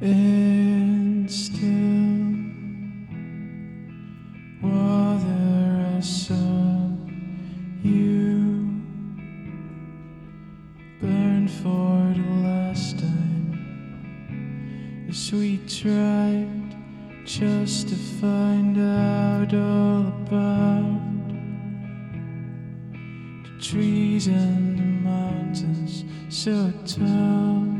and still. Whether I saw you burn for the last time, as we tried just to find out all about the trees and the mountains so tall.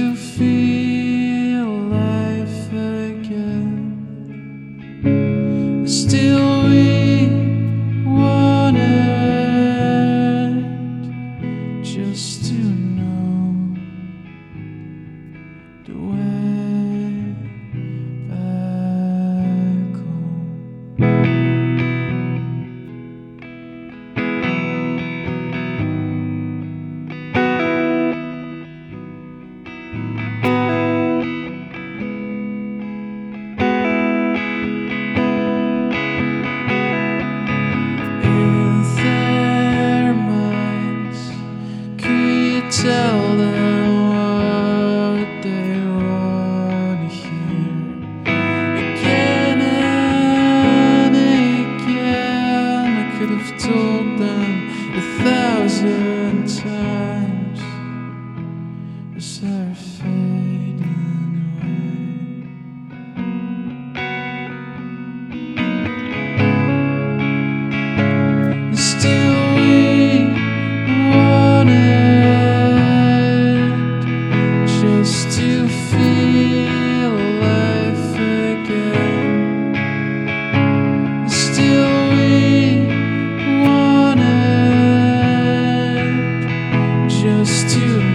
Still, we wanted just to know tell them just to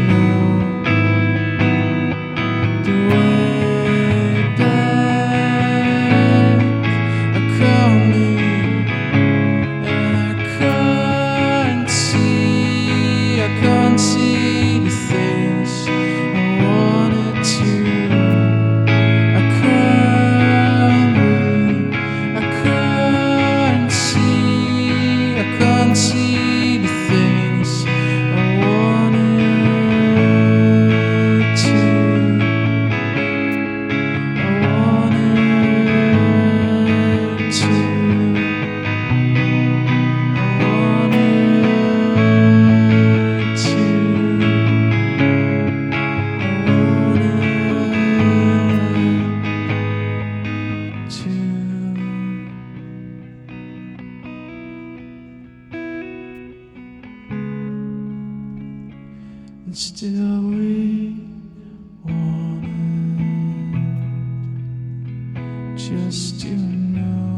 And still, we wanted just to know